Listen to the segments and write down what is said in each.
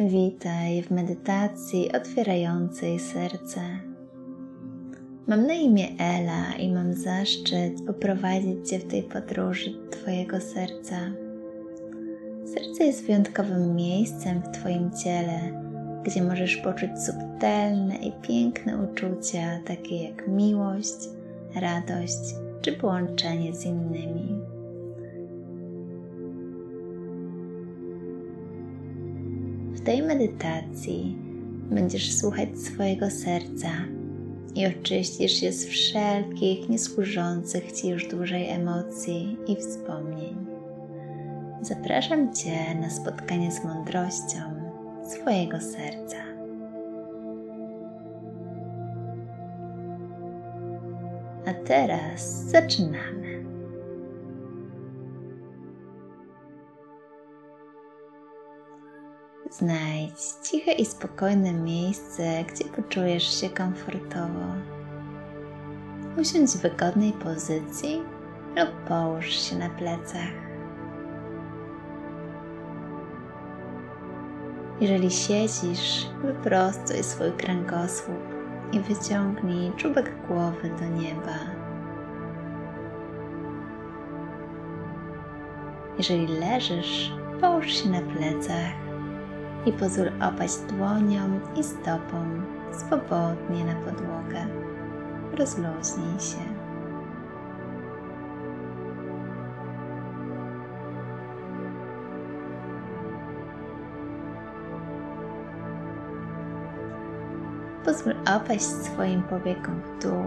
Witaj w medytacji otwierającej serce. Mam na imię Ela i mam zaszczyt poprowadzić Cię w tej podróży Twojego serca. Serce jest wyjątkowym miejscem w Twoim ciele, gdzie możesz poczuć subtelne i piękne uczucia, takie jak miłość, radość czy połączenie z innymi. Tej medytacji będziesz słuchać swojego serca i oczyścisz je z wszelkich niesłużących Ci już dłużej emocji i wspomnień. Zapraszam Cię na spotkanie z mądrością swojego serca. A teraz zaczynamy. Znajdź ciche i spokojne miejsce, gdzie poczujesz się komfortowo. Usiądź w wygodnej pozycji lub połóż się na plecach. Jeżeli siedzisz, wyprostuj swój kręgosłup i wyciągnij czubek głowy do nieba. Jeżeli leżysz, połóż się na plecach i pozwól opaść dłonią i stopą swobodnie na podłogę. Rozluźnij się. Pozwól opaść swoim powiekom w dół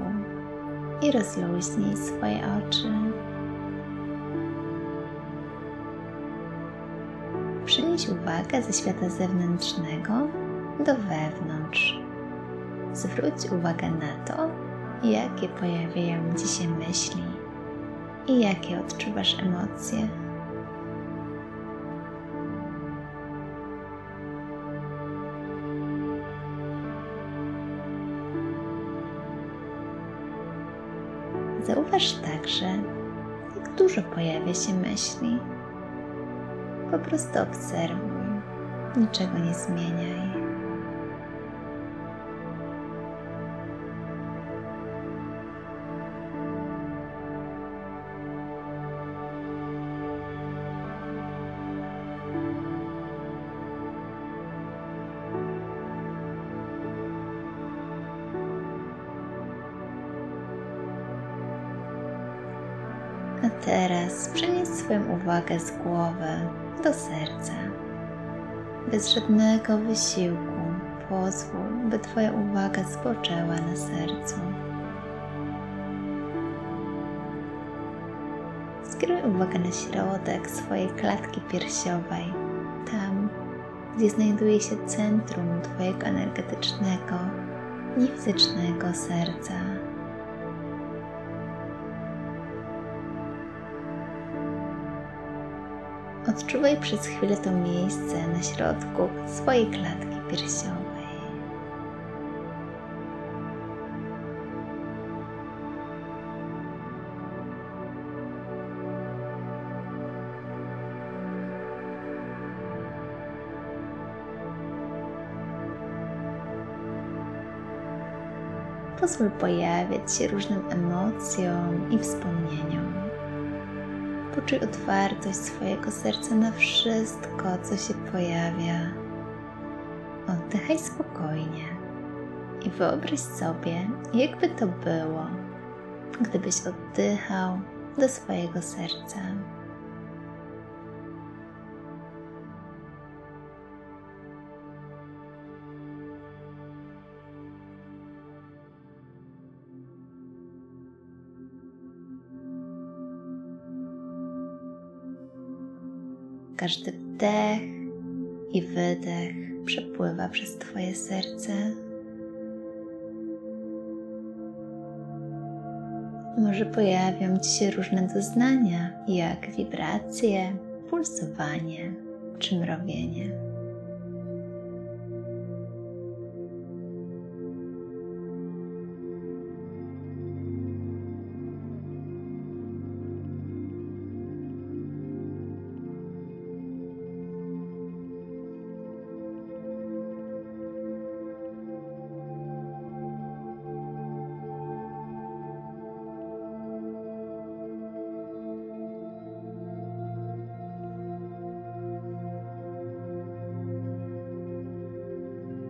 i rozluźnij swoje oczy. Przenieś uwagę ze świata zewnętrznego do wewnątrz. Zwróć uwagę na to, jakie pojawiają Ci się myśli i jakie odczuwasz emocje. Zauważ także, jak dużo pojawia się myśli po prostu obserwuj, niczego nie zmieniaj. Swoją uwagę z głowy do serca. Bez żadnego wysiłku pozwól, by Twoja uwaga spoczęła na sercu. Skieruj uwagę na środek swojej klatki piersiowej, tam, gdzie znajduje się centrum Twojego energetycznego i fizycznego serca. Odczuwaj przez chwilę to miejsce na środku swojej klatki piersiowej. Pozwól pojawiać się różnym emocjom i wspomnieniom. Poczuj otwartość swojego serca na wszystko, co się pojawia. Oddychaj spokojnie i wyobraź sobie, jakby to było, gdybyś oddychał do swojego serca. Każdy wdech i wydech przepływa przez Twoje serce. Może pojawią Ci się różne doznania, jak wibracje, pulsowanie czy mrowienie.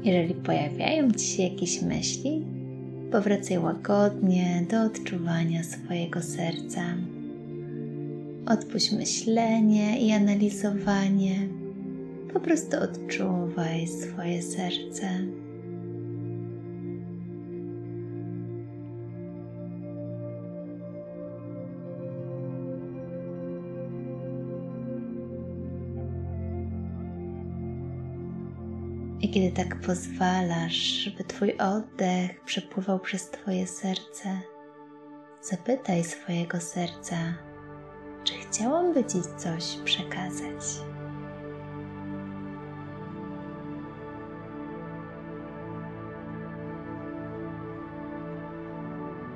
Jeżeli pojawiają Ci się jakieś myśli, powracaj łagodnie do odczuwania swojego serca. Odpuść myślenie i analizowanie. Po prostu odczuwaj swoje serce. I kiedy tak pozwalasz, żeby Twój oddech przepływał przez Twoje serce, zapytaj swojego serca, czy chciałam Ci coś przekazać.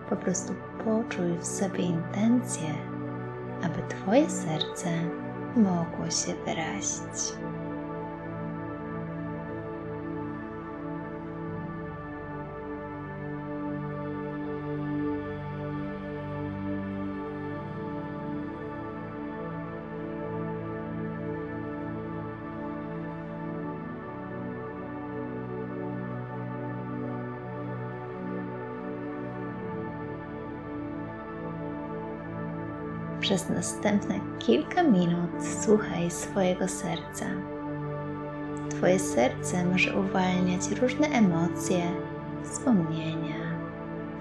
Po prostu poczuj w sobie intencję, aby Twoje serce mogło się wyrazić. Przez następne kilka minut słuchaj swojego serca. Twoje serce może uwalniać różne emocje, wspomnienia,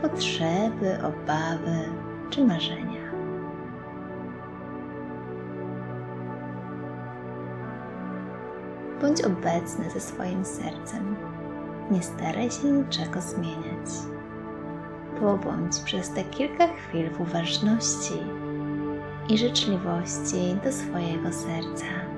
potrzeby, obawy czy marzenia. Bądź obecny ze swoim sercem. Nie staraj się niczego zmieniać. Pobądź przez te kilka chwil w uważności i życzliwości do swojego serca.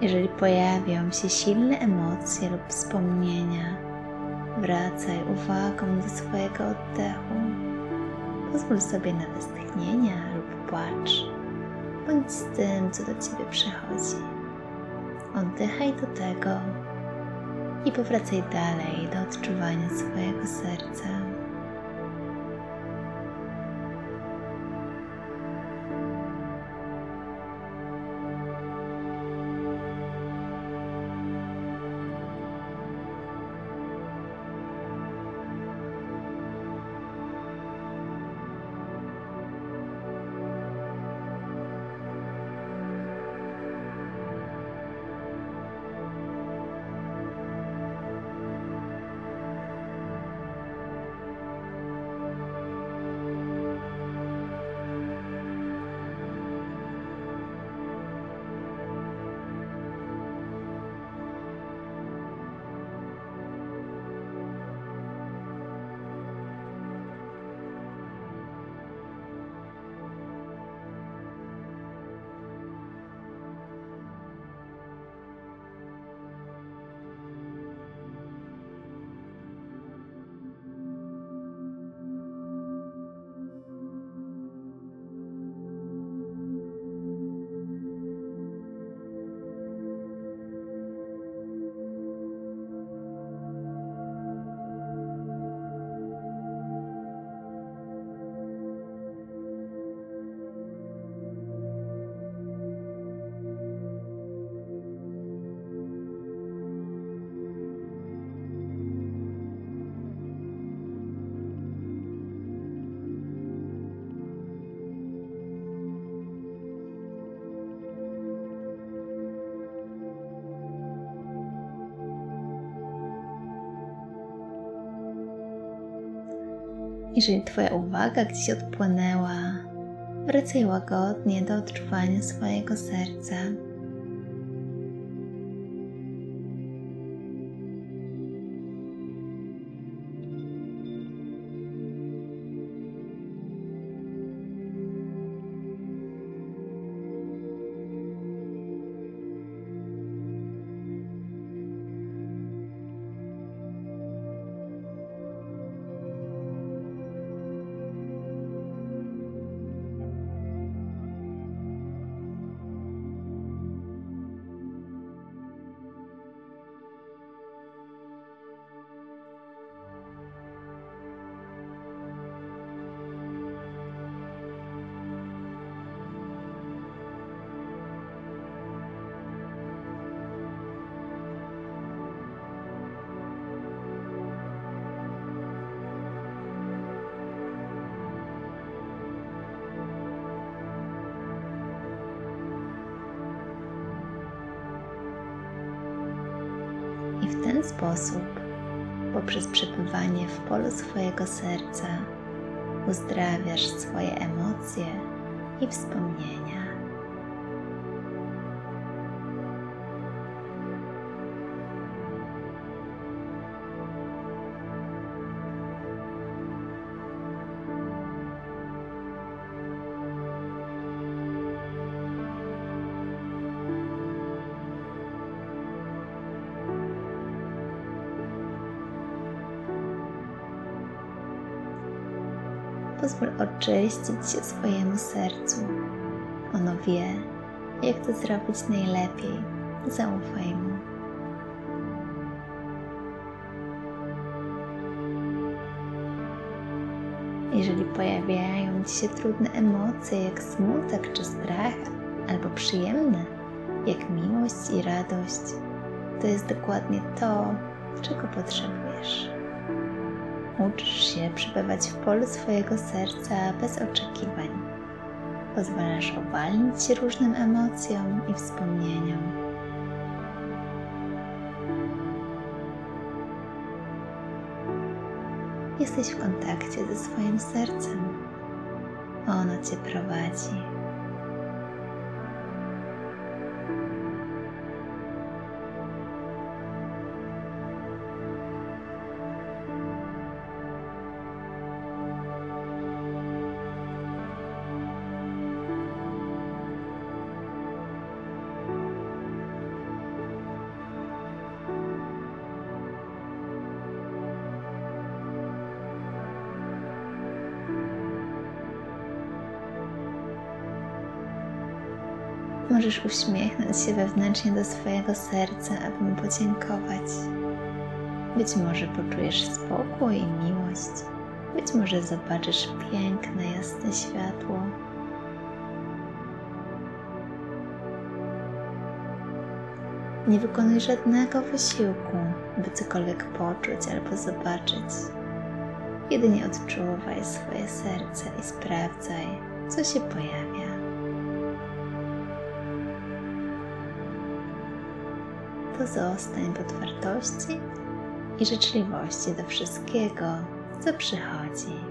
Jeżeli pojawią się silne emocje lub wspomnienia, wracaj uwagą do swojego oddechu. Pozwól sobie na westchnienia lub płacz. Bądź z tym, co do Ciebie przychodzi. Oddychaj do tego i powracaj dalej do odczuwania swojego serca. Jeżeli Twoja uwaga gdzieś odpłynęła, wracaj łagodnie do odczuwania swojego serca. Ten sposób, poprzez przebywanie w polu swojego serca, uzdrawiasz swoje emocje i wspomnienia. Pozwól oczyścić się swojemu sercu. Ono wie, jak to zrobić najlepiej. Zaufaj mu. Jeżeli pojawiają Ci się trudne emocje, jak smutek czy strach, albo przyjemne, jak miłość i radość, to jest dokładnie to, czego potrzebujesz. Uczysz się przebywać w polu swojego serca bez oczekiwań. Pozwalasz uwalnić się różnym emocjom i wspomnieniom. Jesteś w kontakcie ze swoim sercem. Ono cię prowadzi. Możesz uśmiechnąć się wewnętrznie do swojego serca, aby mu podziękować. Być może poczujesz spokój i miłość. Być może zobaczysz piękne, jasne światło. Nie wykonuj żadnego wysiłku, by cokolwiek poczuć albo zobaczyć. Jedynie odczuwaj swoje serce i sprawdzaj, co się pojawia. Pozostań w otwartości i życzliwości do wszystkiego, co przychodzi.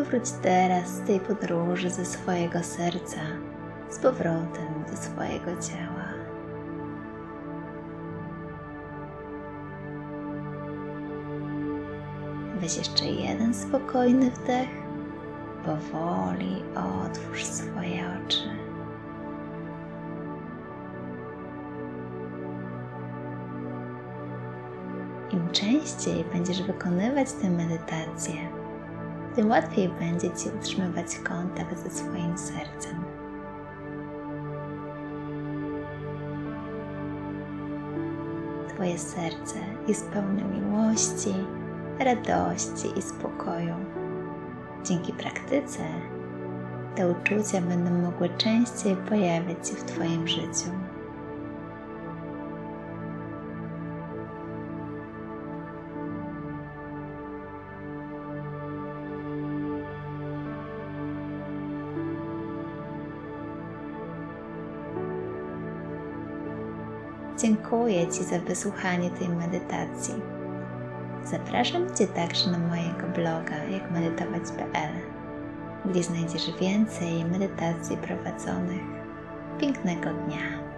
Powróć teraz z tej podróży ze swojego serca z powrotem do swojego ciała. Weź jeszcze jeden spokojny wdech. Powoli otwórz swoje oczy. Im częściej będziesz wykonywać tę medytację, tym łatwiej będzie Ci utrzymywać kontakt ze swoim sercem. Twoje serce jest pełne miłości, radości i spokoju. Dzięki praktyce te uczucia będą mogły częściej pojawiać się w Twoim życiu. Dziękuję Ci za wysłuchanie tej medytacji. Zapraszam Cię także na mojego bloga jakmedytować.pl, gdzie znajdziesz więcej medytacji prowadzonych. Pięknego dnia!